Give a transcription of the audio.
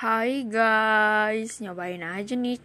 Hai guys, nyobain aja nih.